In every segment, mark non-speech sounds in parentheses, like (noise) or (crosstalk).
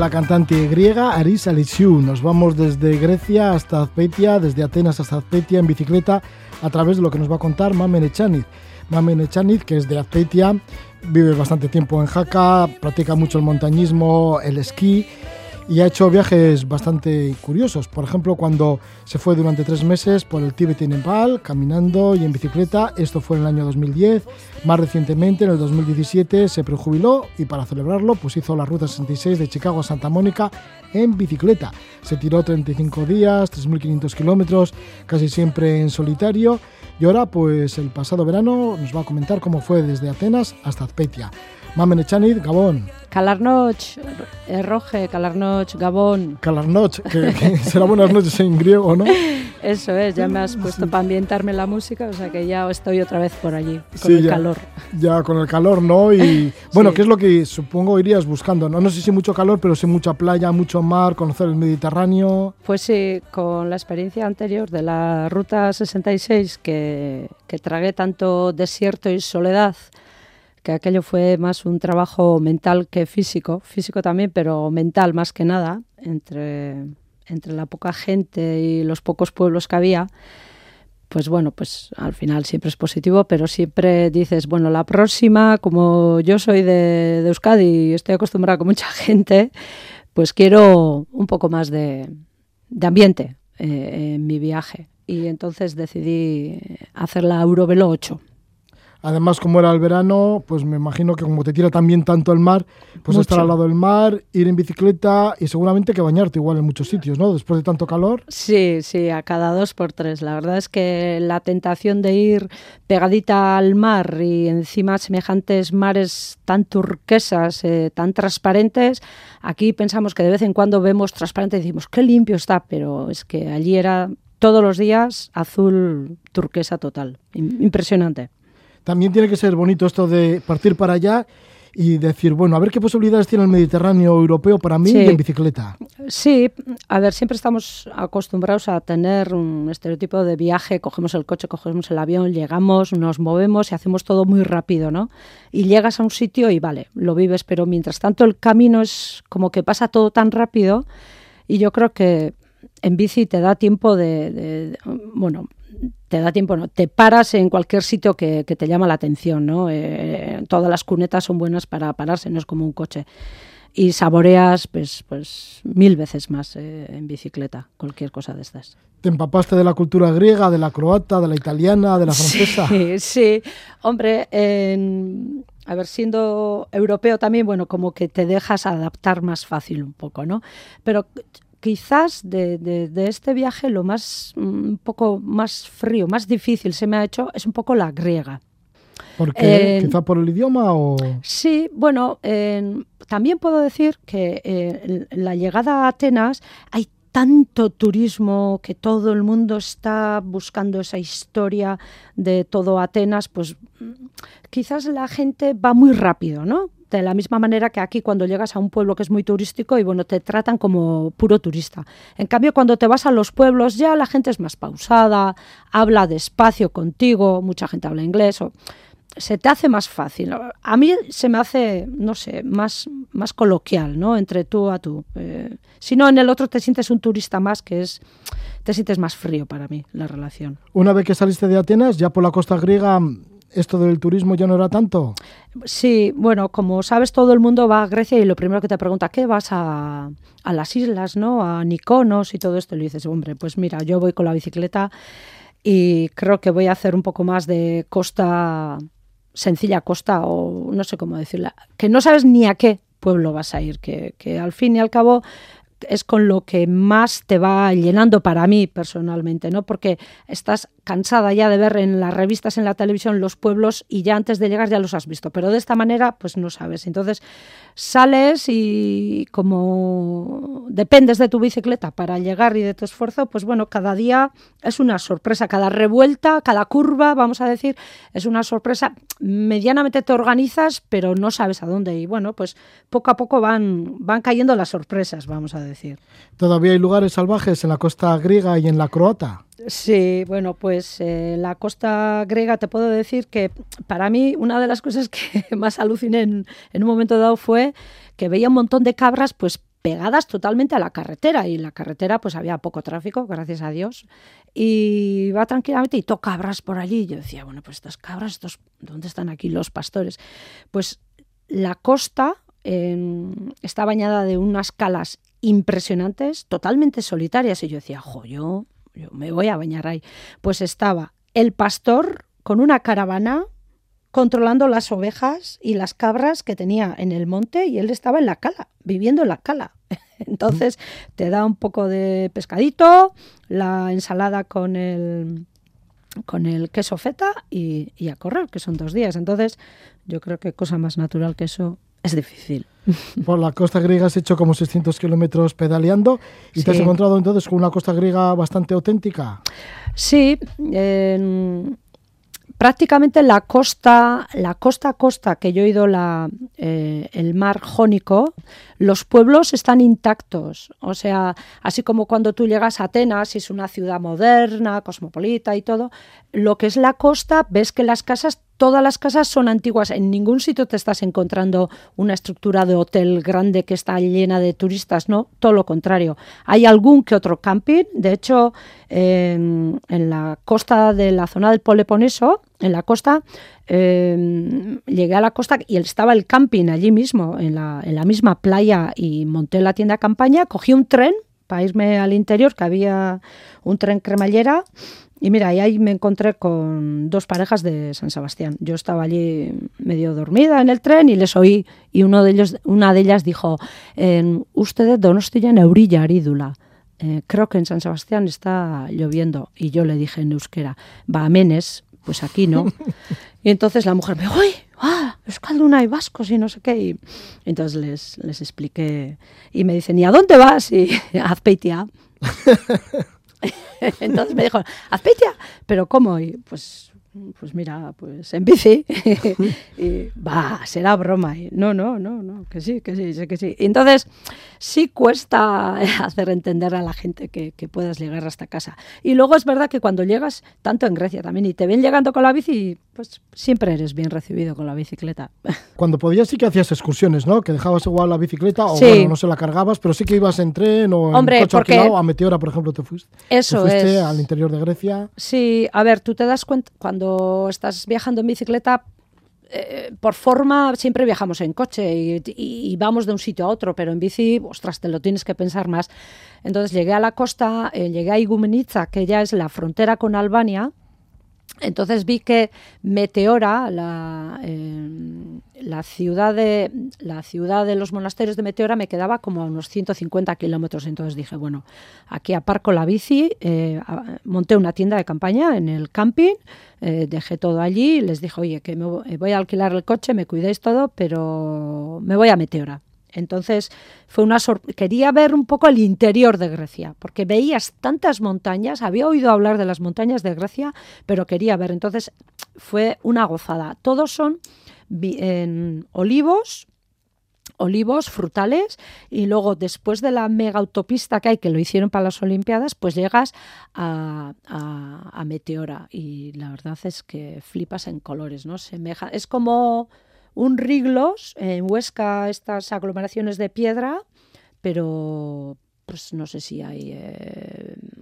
la cantante griega Aris Alisiou. Nos vamos desde Grecia hasta Azpeitia, desde Atenas hasta Azpeitia en bicicleta a través de lo que nos va a contar Mamen Echaniz. Mamen Echaniz, que es de Azpeitia, vive bastante tiempo en Jaca, practica mucho el montañismo, el esquí y ha hecho viajes bastante curiosos. Por ejemplo, cuando se fue durante tres meses por el Tíbet y Nepal, caminando y en bicicleta, esto fue en el año 2010. Más recientemente, en el 2017, se prejubiló y para celebrarlo, pues hizo la Ruta 66 de Chicago a Santa Mónica en bicicleta. Se tiró 35 días, 3.500 kilómetros, casi siempre en solitario. Y ahora, pues el pasado verano, nos va a comentar cómo fue desde Atenas hasta Azpeitia. Mamen Echanid, Gabón. Calarnoch, Roge, Calarnoch, Gabón. Calarnoch, que, (laughs) será buenas noches en griego, ¿no? Eso es, ya me has puesto para ambientarme la música, o sea que ya estoy otra vez por allí, con el calor. Ya, con el calor, ¿no? Y (laughs) bueno, ¿qué es lo que supongo irías buscando? No, no sé si mucho calor, pero sí mucha playa, mucho mar, conocer el Mediterráneo. Pues sí, con la experiencia anterior de la Ruta 66, que, que tragué tanto desierto y soledad, que aquello fue más un trabajo mental que físico, físico también, pero mental más que nada, entre, entre la poca gente y los pocos pueblos que había, pues bueno, pues al final siempre es positivo, pero siempre dices, bueno, la próxima, como yo soy de, Euskadi y estoy acostumbrada con mucha (laughs) gente, pues quiero un poco más de, ambiente eh, en mi viaje. Y entonces decidí hacer la Eurovelo 8. Además, como era el verano, pues me imagino que como te tira también tanto el mar, pues estar al lado del mar, ir en bicicleta y seguramente que bañarte igual en muchos sitios, ¿no? Después de tanto calor. Sí, sí, a cada dos por tres. La verdad es que la tentación de ir pegadita al mar y encima semejantes mares tan turquesas, eh, tan transparentes, aquí pensamos que de vez en cuando vemos transparente y decimos, qué limpio está, pero es que allí era todos los días azul turquesa total. Impresionante también tiene que ser bonito esto de partir para allá y decir, bueno, a ver qué posibilidades tiene el Mediterráneo europeo para mí y en bicicleta. Sí, a ver, siempre estamos acostumbrados a tener un estereotipo de viaje, cogemos el coche, cogemos el avión, llegamos, nos movemos y hacemos todo muy rápido, ¿no? Y llegas a un sitio y vale, lo vives, pero mientras tanto el camino es como que pasa todo tan rápido y yo creo que en bici te da tiempo de bueno, te da tiempo, ¿no? Te paras en cualquier sitio que, te llama la atención, ¿no? Eh, todas las cunetas son buenas para pararse, no es como un coche. Y saboreas, pues, pues mil veces más eh, en bicicleta, cualquier cosa de estas. ¿Te empapaste de la cultura griega, de la croata, de la italiana, de la francesa? Sí, (laughs) sí. Hombre, a ver, siendo europeo también, bueno, como que te dejas adaptar más fácil un poco, ¿no? Pero quizás de, este viaje lo más mm, un poco más frío, más difícil se me ha hecho es un poco la griega. ¿Por qué? Eh, ¿Quizá por el idioma o...? Sí, bueno, también puedo decir que eh, la llegada a Atenas hay tanto turismo que todo el mundo está buscando esa historia de todo Atenas, pues mm, quizás la gente va muy rápido, ¿no? De la misma manera que aquí cuando llegas a un pueblo que es muy turístico y bueno, te tratan como puro turista. En cambio, cuando te vas a los pueblos ya la gente es más pausada, habla despacio contigo, mucha gente habla inglés o se te hace más fácil. A mí se me hace, no sé, más, más coloquial, ¿no? Entre tú a tú. Eh, si no, en el otro te sientes un turista más, que es, te sientes más frío para mí la relación. Una vez que saliste de Atenas, ya por la costa griega, esto del turismo ya no era tanto? Sí, bueno, como sabes, todo el mundo va a Grecia y lo primero que te pregunta, ¿qué vas a, a las islas, no? A Niconos y todo esto. Y le dices, hombre, pues mira, yo voy con la bicicleta y creo que voy a hacer un poco más de costa, sencilla costa, o no sé cómo decirla, que no sabes ni a qué pueblo vas a ir, que, que al fin y al cabo es con lo que más te va llenando para mí personalmente, ¿no? Porque estás cansada ya de ver en las revistas, en la televisión, los pueblos y ya antes de llegar ya los has visto, pero de esta manera pues no sabes. Entonces sales y como dependes de tu bicicleta para llegar y de tu esfuerzo, pues bueno, cada día es una sorpresa, cada revuelta, cada curva, vamos a decir, es una sorpresa. Medianamente te organizas, pero no sabes a dónde y bueno, pues poco a poco van, van cayendo las sorpresas, vamos a decir. ¿Todavía hay lugares salvajes en la costa griega y en la croata? Sí, bueno, pues eh, la costa griega te puedo decir que para mí una de las cosas que (laughs) más aluciné en, un momento dado fue que veía un montón de cabras pues pegadas totalmente a la carretera y en la carretera pues había poco tráfico, gracias a Dios, y va tranquilamente y toca cabras por allí. Yo decía, bueno, pues estas cabras, ¿dónde están aquí los pastores? Pues la costa está bañada de unas calas impresionantes, totalmente solitarias, y yo decía, jo, yo, yo me voy a bañar ahí. Pues estaba el pastor con una caravana controlando las ovejas y las cabras que tenía en el monte y él estaba en la cala, viviendo en la cala. (laughs) Entonces te da un poco de pescadito, la ensalada con el, con el queso feta y, y, a correr, que son dos días. Entonces yo creo que cosa más natural que eso es difícil. (laughs) Por la costa griega has hecho como 600 kilómetros pedaleando y te has encontrado entonces con una costa griega bastante auténtica. Sí, prácticamente la costa, la costa a costa que yo he ido la, eh, el mar Jónico, los pueblos están intactos. O sea, así como cuando tú llegas a Atenas, es una ciudad moderna, cosmopolita y todo, lo que es la costa, ves que las casas todas las casas son antiguas. En ningún sitio te estás encontrando una estructura de hotel grande que está llena de turistas, no, todo lo contrario. Hay algún que otro camping. De hecho, en, la costa de la zona del Peloponeso, en la costa, em, llegué a la costa y estaba el camping allí mismo, en la, en la misma playa, y monté la tienda campaña, cogí un tren para irme al interior, que había un tren cremallera y mira, y ahí me encontré con dos parejas de San Sebastián. Yo estaba allí medio dormida en el tren y les oí y uno de ellos, una de ellas dijo, ustedes donostia neurilla arídula. Eh, creo que en San Sebastián está lloviendo. Y yo le dije en euskera, va menes, pues aquí no. (laughs) y entonces la mujer me dijo, ¡ay! ¡Ah! Euskalduna y vascos y no sé qué. Y entonces les, les expliqué y me dicen, ¿y a dónde vas? Y (laughs) Azpeitia. (laughs) Entonces me dijo, Azpeitia, ¿pero cómo? Y pues, pues mira, pues en bici. (laughs) y va, será broma. Y, no, no, no, no, que sí, que sí, que sí. Y entonces sí cuesta hacer entender a la gente que, que, puedas llegar hasta casa. Y luego es verdad que cuando llegas, tanto en Grecia también, y te ven llegando con la bici, pues siempre eres bien recibido con la bicicleta. (laughs) Cuando podías sí que hacías excursiones, ¿no? Que dejabas igual la bicicleta o bueno, no se la cargabas, pero sí que ibas en tren o en coche alquilado, a Meteora, por ejemplo, te fuiste. Eso te fuiste al interior de Grecia. Sí, a ver, tú te das cuenta, cuando estás viajando en bicicleta, eh, por forma siempre viajamos en coche y, vamos de un sitio a otro, pero en bici, ostras, te lo tienes que pensar más. Entonces llegué a la costa, eh, llegué a Igumenica, que ya es la frontera con Albania, entonces vi que Meteora, la, eh, la, ciudad de, la ciudad de los monasterios de Meteora, me quedaba como a unos 150 kilómetros. Entonces dije, bueno, aquí aparco la bici, eh, monté una tienda de campaña en el camping, eh, dejé todo allí les dije, oye, que me voy a alquilar el coche, me cuidéis todo, pero me voy a Meteora. Entonces fue una quería ver un poco el interior de Grecia, porque veías tantas montañas, había oído hablar de las montañas de Grecia, pero quería ver. Entonces fue una gozada. Todos son olivos, olivos frutales y luego después de la mega autopista que hay, que lo hicieron para las Olimpiadas, pues llegas a, a Meteora y la verdad es que flipas en colores, ¿no? Semeja, es como un riglos, en Huesca estas aglomeraciones de piedra, pero pues no sé si hay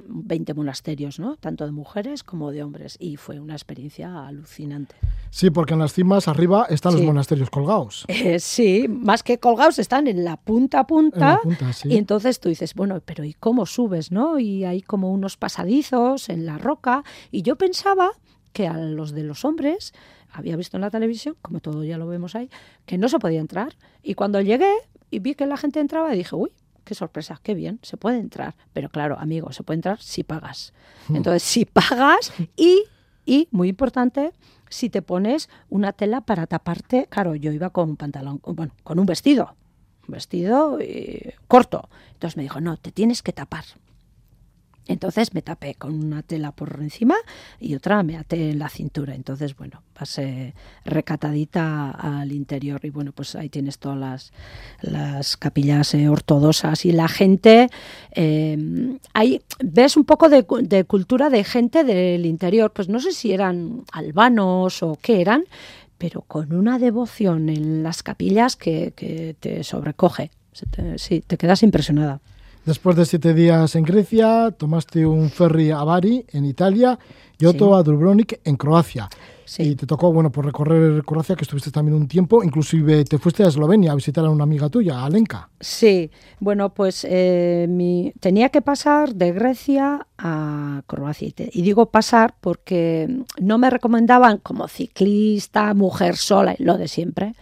20 eh, monasterios, ¿no? Tanto de mujeres como de hombres. Y fue una experiencia alucinante. Sí, porque en las cimas arriba están los monasterios colgados. (laughs) Eh, sí, más que colgados, están en la punta a punta. Y entonces tú dices, bueno, pero ¿y cómo subes, no? Y hay como unos pasadizos en la roca. Y yo pensaba que a los de los hombres había visto en la televisión, como todo ya lo vemos ahí, que no se podía entrar. Y cuando llegué y vi que la gente entraba, dije, uy, qué sorpresa, qué bien, se puede entrar. Pero claro, amigo, se puede entrar si pagas. Hmm. Entonces, si pagas y, y, muy importante, si te pones una tela para taparte, claro, yo iba con un pantalón, bueno, con un vestido, un vestido eh, corto. Entonces me dijo, no, te tienes que tapar. Entonces me tapé con una tela por encima y otra me até en la cintura. Entonces, bueno, pasé recatadita al interior y bueno, pues ahí tienes todas las, las capillas eh, ortodoxas y la gente, eh, ahí ves un poco de, cultura de gente del interior, pues no sé si eran albanos o qué eran, pero con una devoción en las capillas que, que te sobrecoge. sí, te quedas impresionada. Después de siete días en Grecia, tomaste un ferry a Bari, en Italia, y otro a Dubrovnik, en Croacia. Y te tocó, bueno, por recorrer Croacia, que estuviste también un tiempo, inclusive te fuiste a Eslovenia a visitar a una amiga tuya, Alenka. Sí, bueno, pues eh, mi, tenía que pasar de Grecia a Croacia. Y digo pasar porque no me recomendaban como ciclista, mujer sola, lo de siempre.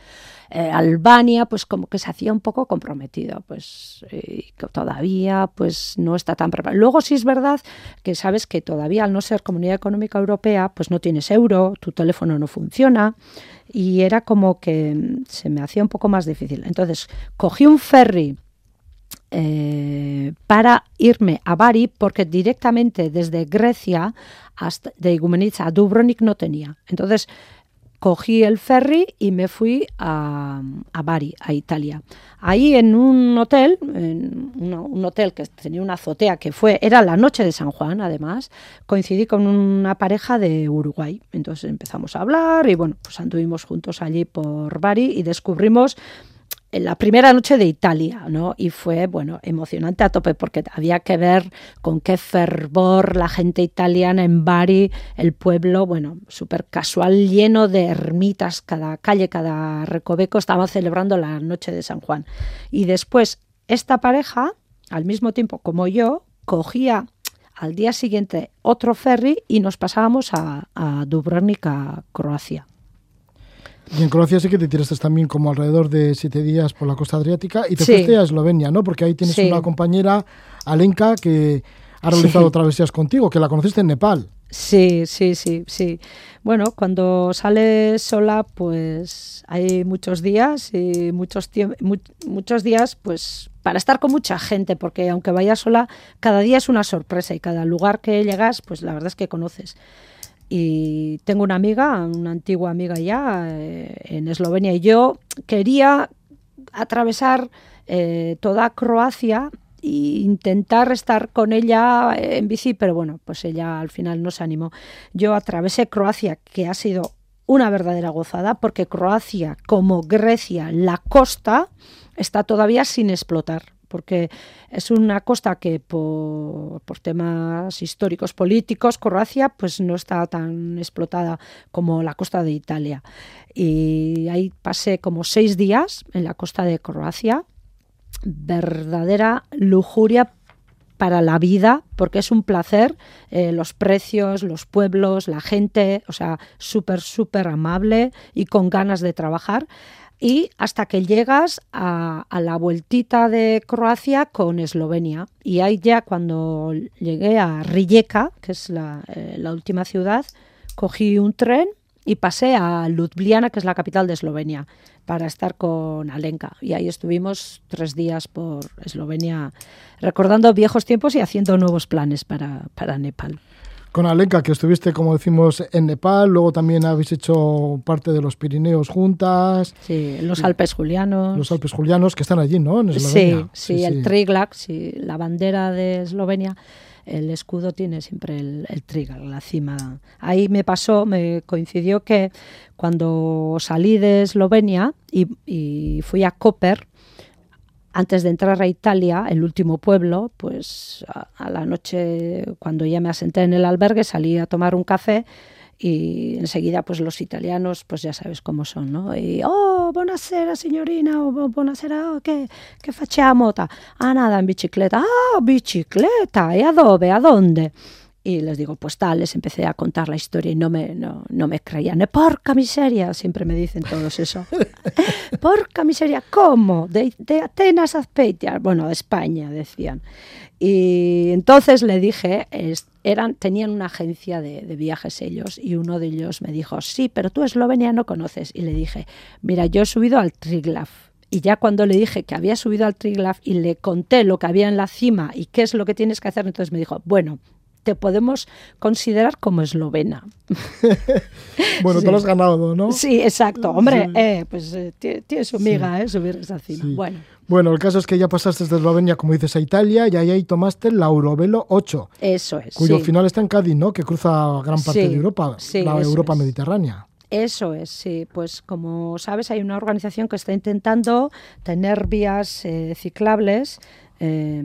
Eh, Albania, pues como que se hacía un poco comprometido, pues que todavía pues no está tan preparado. Luego sí es verdad que sabes que todavía al no ser Comunidad Económica Europea, pues no tienes euro, tu teléfono no funciona y era como que se me hacía un poco más difícil. Entonces cogí un ferry eh, para irme a Bari porque directamente desde Grecia hasta de Igumenica a Dubrovnik no tenía. Entonces cogí el ferry y me fui a, Bari, a Italia. Ahí en un hotel, en un hotel que tenía una azotea que fue, era la noche de San Juan además, coincidí con una pareja de Uruguay. Entonces empezamos a hablar y bueno, pues anduvimos juntos allí por Bari y descubrimos la primera noche de Italia, ¿no? Y fue, bueno, emocionante a tope porque había que ver con qué fervor la gente italiana en Bari, el pueblo, bueno, súper casual, lleno de ermitas, cada calle, cada recoveco estaba celebrando la noche de San Juan. Y después, esta pareja, al mismo tiempo como yo, cogía al día siguiente otro ferry y nos pasábamos a, a Dubrovnik, Croacia. Y en Croacia sí que te tiraste también como alrededor de siete días por la costa adriática y te fuiste a Eslovenia, ¿no? Porque ahí tienes una compañera, Alenka, que ha realizado travesías contigo, que la conociste en Nepal. Sí, sí, sí, sí. Bueno, cuando sales sola, pues hay muchos días y muchos, muchos días, pues para estar con mucha gente, porque aunque vayas sola, cada día es una sorpresa y cada lugar que llegas, pues la verdad es que conoces. Y tengo una amiga, una antigua amiga ya, eh, en Eslovenia, y yo quería atravesar eh, toda Croacia e intentar estar con ella en bici, pero bueno, pues ella al final no se animó. Yo atravesé Croacia, que ha sido una verdadera gozada, porque Croacia, como Grecia, la costa, está todavía sin explotar porque es una costa que por, temas históricos políticos, Croacia, pues no está tan explotada como la costa de Italia. Y ahí pasé como seis días en la costa de Croacia, verdadera lujuria para la vida, porque es un placer, eh, los precios, los pueblos, la gente, o sea, súper, súper amable y con ganas de trabajar y hasta que llegas a, la vueltita de Croacia con Eslovenia. Y ahí ya cuando llegué a Rijeka, que es la, eh, la, última ciudad, cogí un tren y pasé a Ljubljana, que es la capital de Eslovenia, para estar con Alenka. Y ahí estuvimos tres días por Eslovenia recordando viejos tiempos y haciendo nuevos planes para, para Nepal con Alenka, que estuviste, como decimos, en Nepal, luego también habéis hecho parte de los Pirineos juntas. Sí, los Alpes Julianos. Los Alpes Julianos, que están allí, ¿no? En Eslovenia. Sí, sí, el sí, la bandera de Eslovenia, el escudo tiene siempre el, el la cima. Ahí me pasó, me coincidió que cuando salí de Eslovenia y, y fui a Koper, antes de entrar a Italia, el último pueblo, pues a, la noche, cuando ya me asenté en el albergue, salí a tomar un café y enseguida pues los italianos pues ya sabes cómo son no oh buonasera signorina oh, buonasera oh, che, che facciamo ah nada en bicicleta. Ah bicicleta y a dove a dónde y les digo, pues tal, les empecé a contar la historia y no me, no, no me creían. ¡Porca miseria! Siempre me dicen todos eso. (laughs) ¡Porca miseria! ¿Cómo? De, de Atenas a Azpeitia. Bueno, de España, decían. Y entonces le dije, eran, tenían una agencia de, de, viajes ellos y uno de ellos me dijo, sí, pero tú Eslovenia no conoces. Y le dije, mira, yo he subido al Triglav. Y ya cuando le dije que había subido al Triglav y le conté lo que había en la cima y qué es lo que tienes que hacer, entonces me dijo, bueno, te podemos considerar como eslovena. (laughs) bueno, tú lo has ganado, ¿no? Sí, exacto. Hombre, eh, pues eh, tiene su miga, eh, subir esa cima. Bueno. Bueno, el caso es que ya pasaste desde Eslovenia, como dices, a Italia y ahí tomaste la Eurovelo 8. Eso es. Cuyo final está en Cádiz, ¿no? Que cruza gran parte de Europa, la Europa mediterránea. Eso es, sí. Pues como sabes, hay una organización que está intentando tener vías eh, ciclables eh,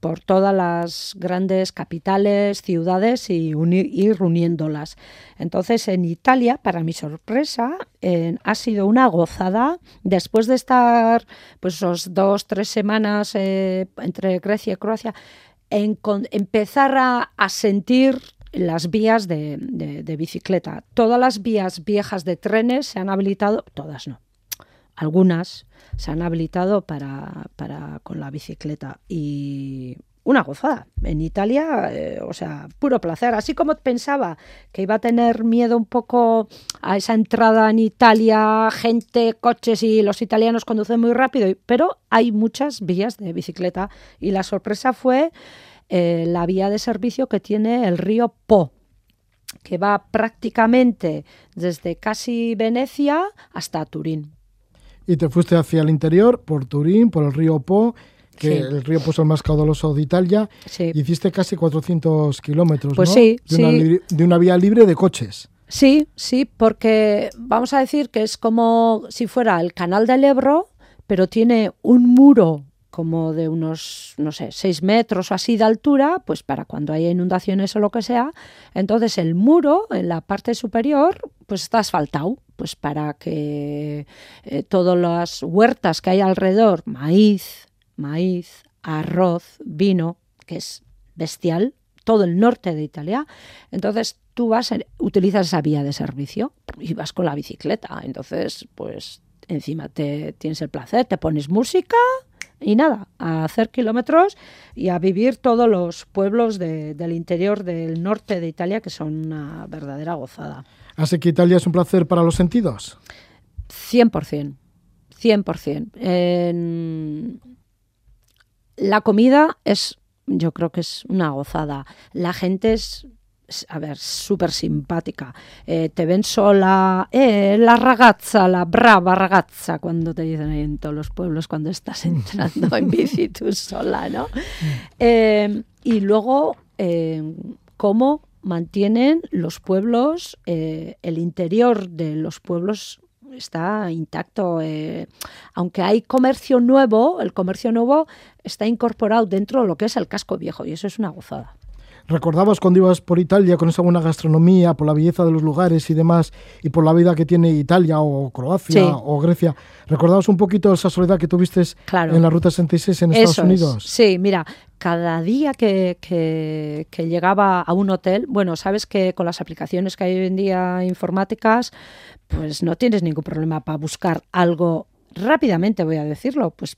por todas las grandes capitales, ciudades y ir uniéndolas. Entonces, en Italia, para mi sorpresa, ha sido una gozada después de estar pues dos, tres semanas eh, entre Grecia y Croacia, empezar a, sentir las vías de, bicicleta. Todas las vías viejas de trenes se han habilitado, todas no, algunas se han habilitado para, para con la bicicleta y una gozada. En Italia, eh, o sea, puro placer. Así como pensaba que iba a tener miedo un poco a esa entrada en Italia, gente, coches y los italianos conducen muy rápido, pero hay muchas vías de bicicleta y la sorpresa fue eh, la vía de servicio que tiene el río Po que va prácticamente desde casi Venecia hasta Turín y te fuiste hacia el interior, por Turín, por el río Po, que el río Po es el más caudaloso de Italia. Sí. Hiciste casi 400 kilómetros, pues ¿no? sí, de, Una, de una vía libre de coches. Sí, sí, porque vamos a decir que es como si fuera el canal del Ebro, pero tiene un muro como de unos, no sé, seis metros o así de altura, pues para cuando haya inundaciones o lo que sea. Entonces el muro en la parte superior pues está asfaltado, pues para que eh, todas las huertas que hay alrededor, maíz, maíz, arroz, vino, que es bestial, todo el norte de Italia. Entonces tú vas, utilizas esa vía de servicio y vas con la bicicleta. Entonces, pues encima te tienes el placer, te pones música y nada, a hacer kilómetros y a vivir todos los pueblos del interior del norte de Italia que son una verdadera gozada. ¿Así que Italia es un placer para los sentidos? 100%, 100%. En... La comida es, yo creo que es una gozada. La gente es a ver, súper simpática. Eh, te ven sola, eh, la ragazza, la brava ragazza, cuando te dicen ahí en todos los pueblos cuando estás entrando en bici tú (laughs) sola, ¿no? Eh, y luego, cómo mantienen los pueblos, el interior de los pueblos está intacto. aunque hay comercio nuevo, el comercio nuevo está incorporado dentro de lo que es el casco viejo y eso es una gozada. ¿Recordabas cuando ibas por Italia con esa buena gastronomía, por la belleza de los lugares y demás, y por la vida que tiene Italia o Croacia o Grecia? ¿Recordabas un poquito esa soledad que tuviste en la Ruta 66 en Estados Unidos? Sí, mira, cada día que, que, llegaba a un hotel, bueno, sabes que con las aplicaciones que hay hoy en día informáticas, pues no tienes ningún problema para buscar algo rápidamente, voy a decirlo, pues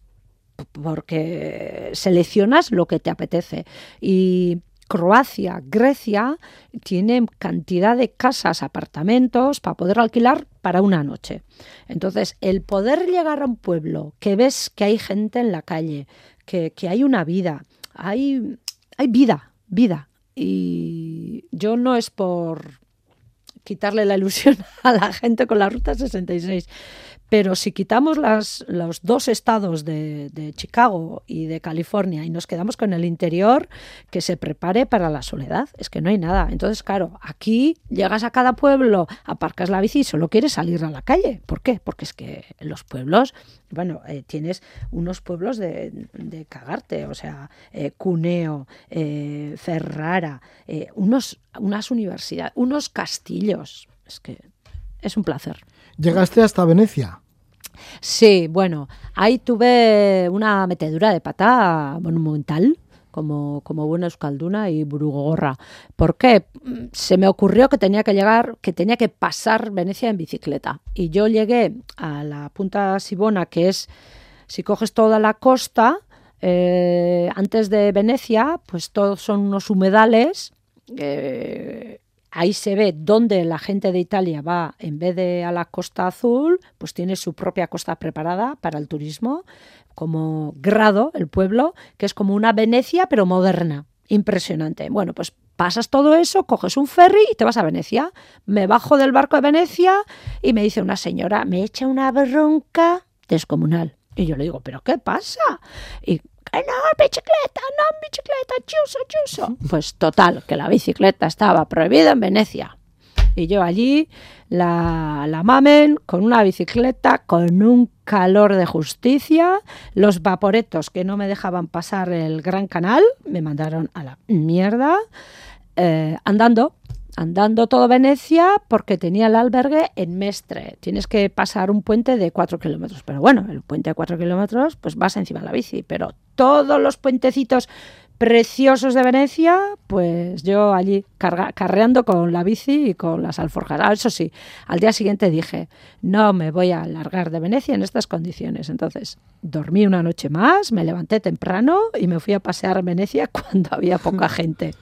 porque seleccionas lo que te apetece. Y Croacia, Grecia, tiene cantidad de casas, apartamentos para poder alquilar para una noche. Entonces, el poder llegar a un pueblo que ves que hay gente en la calle, que, hay una vida, hay, hay vida, vida. Y yo no es por quitarle la ilusión (laughs) a la gente con la Ruta 66, pero si quitamos las, los dos estados de, Chicago y de California y nos quedamos con el interior, que se prepare para la soledad. Es que no hay nada. Entonces, claro, aquí llegas a cada pueblo, aparcas la bici y solo quieres salir a la calle. ¿Por qué? Porque es que los pueblos, bueno, eh, tienes unos pueblos de, cagarte, o sea, eh, Cuneo, eh, Ferrara, unos, unas universidades, unos castillos. Es que es un placer. ¿Llegaste hasta Venecia? Sí, bueno, ahí tuve una metedura de pata monumental. Como, como buena euskalduna y burugorra. ¿Por qué? Se me ocurrió que tenía que llegar, que tenía que pasar Venecia en bicicleta. Y yo llegué a la punta Sibona, que es, si coges toda la costa, eh, antes de Venecia, pues todos son unos humedales. Eh, Ahí se ve dónde la gente de Italia va, en vez de a la Costa Azul, pues tiene su propia costa preparada para el turismo, como Grado, el pueblo, que es como una Venecia, pero moderna. Impresionante. Bueno, pues pasas todo eso, coges un ferry y te vas a Venecia. Me bajo del barco de Venecia y me dice una señora, me echa una bronca descomunal. Y yo le digo, ¿pero qué pasa? Y no, bicicleta, no, bicicleta, chuso, chuso. Pues total, que la bicicleta estaba prohibida en Venecia. Y yo allí, la, la mamen, con una bicicleta, con un calor de justicia, los vaporetos que no me dejaban pasar el Gran Canal, me mandaron a la mierda, eh, andando, andando todo Venecia porque tenía el albergue en Mestre. Tienes que pasar un puente de cuatro kilómetros. Pero bueno, el puente de cuatro kilómetros, pues vas encima de la bici. Pero todos los puentecitos preciosos de Venecia, pues yo allí carreando con la bici y con las alforjas. Ah, eso sí, al día siguiente dije, no me voy a largar de Venecia en estas condiciones. Entonces, dormí una noche más, me levanté temprano y me fui a pasear a Venecia (laughs) cuando había poca (laughs) gente.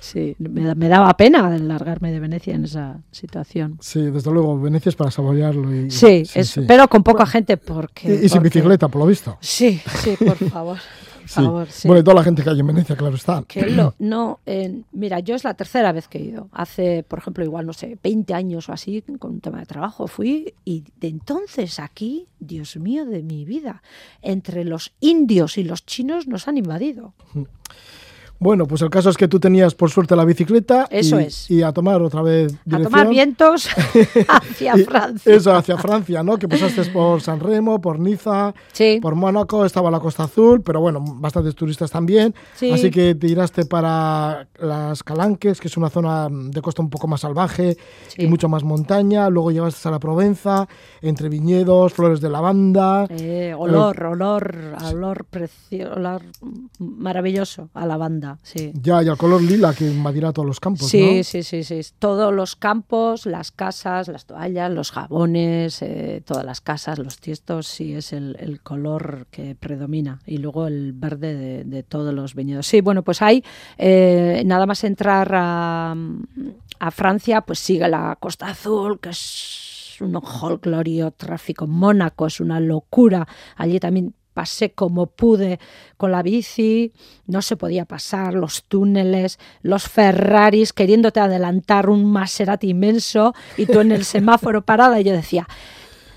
Sí, me, daba pena largarme de Venecia en esa situación. Sí, desde luego, Venecia es para saborearlo. Y, sí, pero con poca gente porque... Y, sin bicicleta, por lo visto. Sí, sí, por favor. (laughs) Por sí. Bueno, y toda la gente que hay en Venecia, claro está. Que no, mira, yo es la tercera vez que he ido. Hace, por ejemplo, igual, no sé, 20 años o así, con un tema de trabajo, fui y de entonces aquí, Dios mío de mi vida, entre los indios y los chinos nos han invadido. Bueno, pues el caso es que tú tenías por suerte la bicicleta. Eso y, es. Y a tomar otra vez dirección. A tomar vientos (laughs) hacia Francia. Eso, hacia Francia, ¿no? Que pasaste por San Remo, por Niza, por Mónaco, estaba la Costa Azul, pero bueno, bastantes turistas también. Así que te tiraste para las Calanques, que es una zona de costa un poco más salvaje y mucho más montaña. Luego llegaste a la Provenza, entre viñedos, flores de lavanda. Eh, olor, olor, olor, precioso, olor maravilloso a lavanda. Ya, y el color lila que invadirá todos los campos. Sí, sí, sí, sí. Todos los campos, las casas, las toallas, los jabones, eh, todas las casas, los tiestos, sí es el, color que predomina. Y luego el verde de, todos los viñedos. Sí, bueno, pues hay, eh, nada más entrar a, Francia, pues sigue la Costa Azul, que es un glorio tráfico. Mónaco es una locura. Allí también pasé como pude con la bici, no se podía pasar, los túneles, los Ferraris queriéndote adelantar un Maserati inmenso y tú en el (laughs) semáforo parada y yo decía,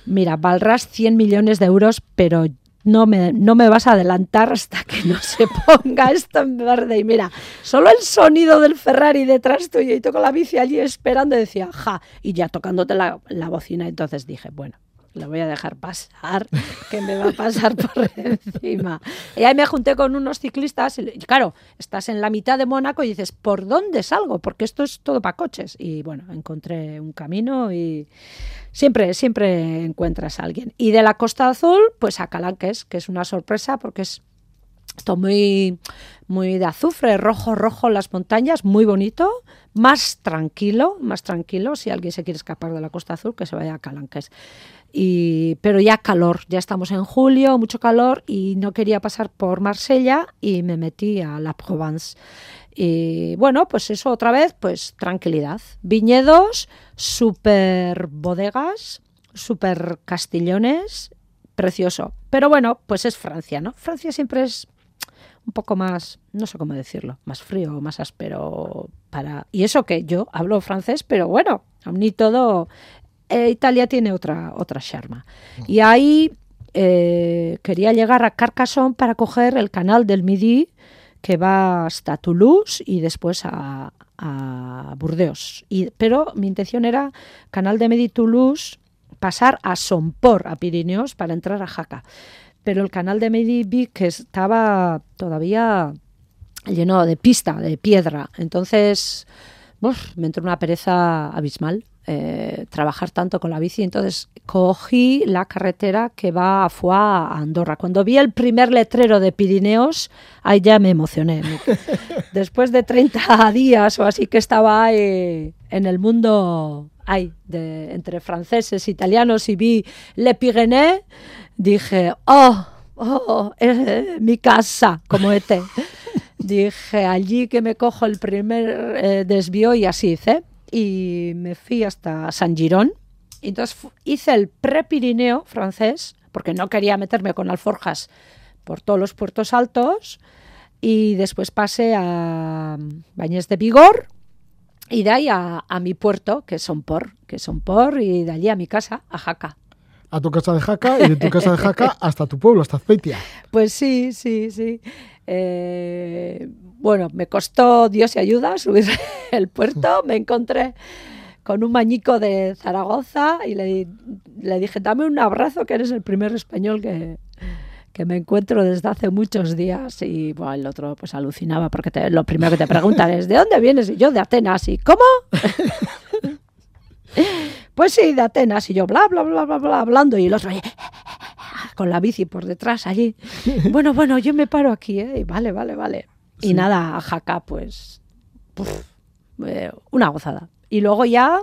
mira, valdrás 100 millones de euros, pero no me, no me vas a adelantar hasta que no se ponga esto en verde. Y mira, solo el sonido del Ferrari detrás tuyo y con la bici allí esperando y decía, ja, y ya tocándote la, la bocina. Entonces dije, bueno, lo voy a dejar pasar, (laughs) que me va a pasar por (laughs) encima. Y ahí me junté con unos ciclistas, y claro, estás en la mitad de Mónaco y dices, ¿por dónde salgo? Porque esto es todo para coches. Y bueno, encontré un camino y siempre, siempre encuentras a alguien. Y de la Costa Azul, pues a Calanques, que es una sorpresa porque es esto muy, muy de azufre, rojo, rojo las montañas, muy bonito, más tranquilo, más tranquilo. Si alguien se quiere escapar de la Costa Azul, que se vaya a Calanques. Y, pero ya calor, ya estamos en julio, mucho calor y no quería pasar por Marsella y me metí a la Provence. Y bueno, pues eso otra vez, pues tranquilidad. Viñedos, super bodegas, super castillones, precioso. Pero bueno, pues es Francia, ¿no? Francia siempre es un poco más, no sé cómo decirlo, más frío, más áspero para... Y eso que yo hablo francés, pero bueno, aún ni todo eh, Italia tiene otra, otra charma. Y ahí eh, quería llegar a Carcassonne para coger el canal del Midi que va hasta Toulouse y después a, Burdeos. Y, pero mi intención era canal de Midi-Toulouse, pasar a Somport, a Pirineos, para entrar a Jaca. Pero el canal de Midi vi que estaba todavía lleno de pista, de piedra. Entonces, me entró una pereza abismal. Eh, trabajar tanto con la bici. Entonces cogí la carretera que va a Foix a Andorra. Cuando vi el primer letrero de Pirineos, ahí ya me emocioné. (laughs) Después de 30 días o así que estaba ahí en el mundo ay, de, entre franceses, italianos y vi Le Pyrénées, dije, oh, oh, mi casa, como ET. (laughs) dije, allí que me cojo el primer eh, desvío y así hice y me fui hasta San Girón. Entonces hice el pre-Pirineo francés, porque no quería meterme con alforjas por todos los puertos altos. Y después pasé a Bañés de Vigor y de ahí a, mi puerto, que son por, que por, y de allí a mi casa, a Jaca. A tu casa de Jaca y de tu casa de Jaca (laughs) hasta tu pueblo, hasta Azpeitia. Pues sí, sí, sí. Eh, bueno, me costó Dios y ayuda subir (laughs) el puerto. Me encontré con un mañico de Zaragoza y le, le dije, dame un abrazo que eres el primer español que, que me encuentro desde hace muchos días y bueno, el otro pues alucinaba porque lo primero que te preguntan es ¿de dónde vienes? Y yo de Atenas y ¿cómo? (laughs) pues sí, de Atenas y yo bla bla bla bla bla hablando y el otro con la bici por detrás allí. Bueno, bueno, yo me paro aquí, ¿eh? vale, vale, vale. Y nada, a Jaca, pues eh, una gozada. Y luego ya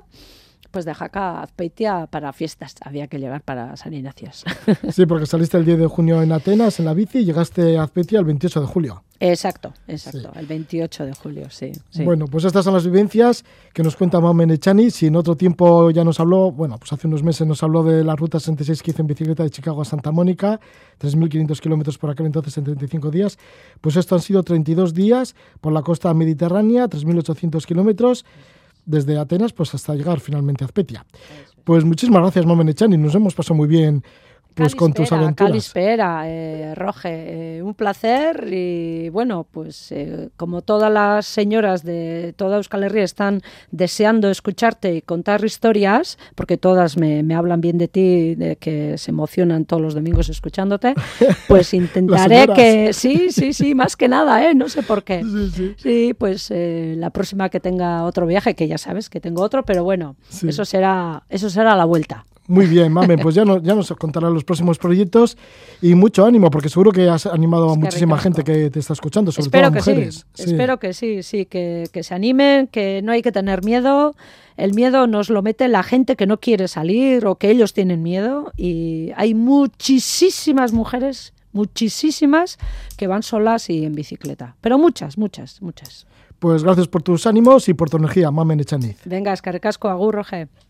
pues de Jaca a Azpeitia para fiestas. Había que llegar para San Ignacio. (laughs) Sí, porque saliste el 10 de junio en Atenas en la bici y llegaste a Azpeitia el 28 de julio. Exacto, exacto, el 28 de julio, sí, Bueno, pues estas son las vivencias que nos cuenta Mamen Echani. Si en otro tiempo ya nos habló, bueno, pues hace unos meses nos habló de la ruta 66 que hizo en bicicleta de Chicago a Santa Mónica, 3.500 kilómetros por aquel entonces en 35 días. Pues esto han sido 32 días por la costa mediterránea, 3.800 kilómetros desde Atenas pues hasta llegar finalmente a Azpetia. Pues muchísimas gracias, Mamen Echani, nos hemos pasado muy bien pues con tus aventuras. Calispera, eh, Roge, eh, un placer y bueno, pues eh, como todas las señoras de toda Euskal Herria están deseando escucharte y contar historias, porque todas me, me hablan bien de ti, de que se emocionan todos los domingos escuchándote, (laughs) pues intentaré que sí, sí, sí, más que nada, ¿eh? no sé por qué. Sí, pues la próxima que tenga otro viaje, que ya sabes que tengo otro, pero bueno, eso será eso será la vuelta. Muy bien, Mame, pues ya, no, ya nos contarán los próximos proyectos y mucho ánimo, porque seguro que has animado a muchísima gente que te está escuchando, sobre Espero todo a mujeres. Sí. Espero que sí, sí, que, que se animen, que no hay que tener miedo. El miedo nos lo mete la gente que no quiere salir o que ellos tienen miedo y hay muchísimas mujeres, muchísimas, que van solas y en bicicleta. Pero muchas, muchas, muchas. Pues gracias por tus ánimos y por tu energía, Mamen Echaniz. Venga, escarrecasco, agur, Roge.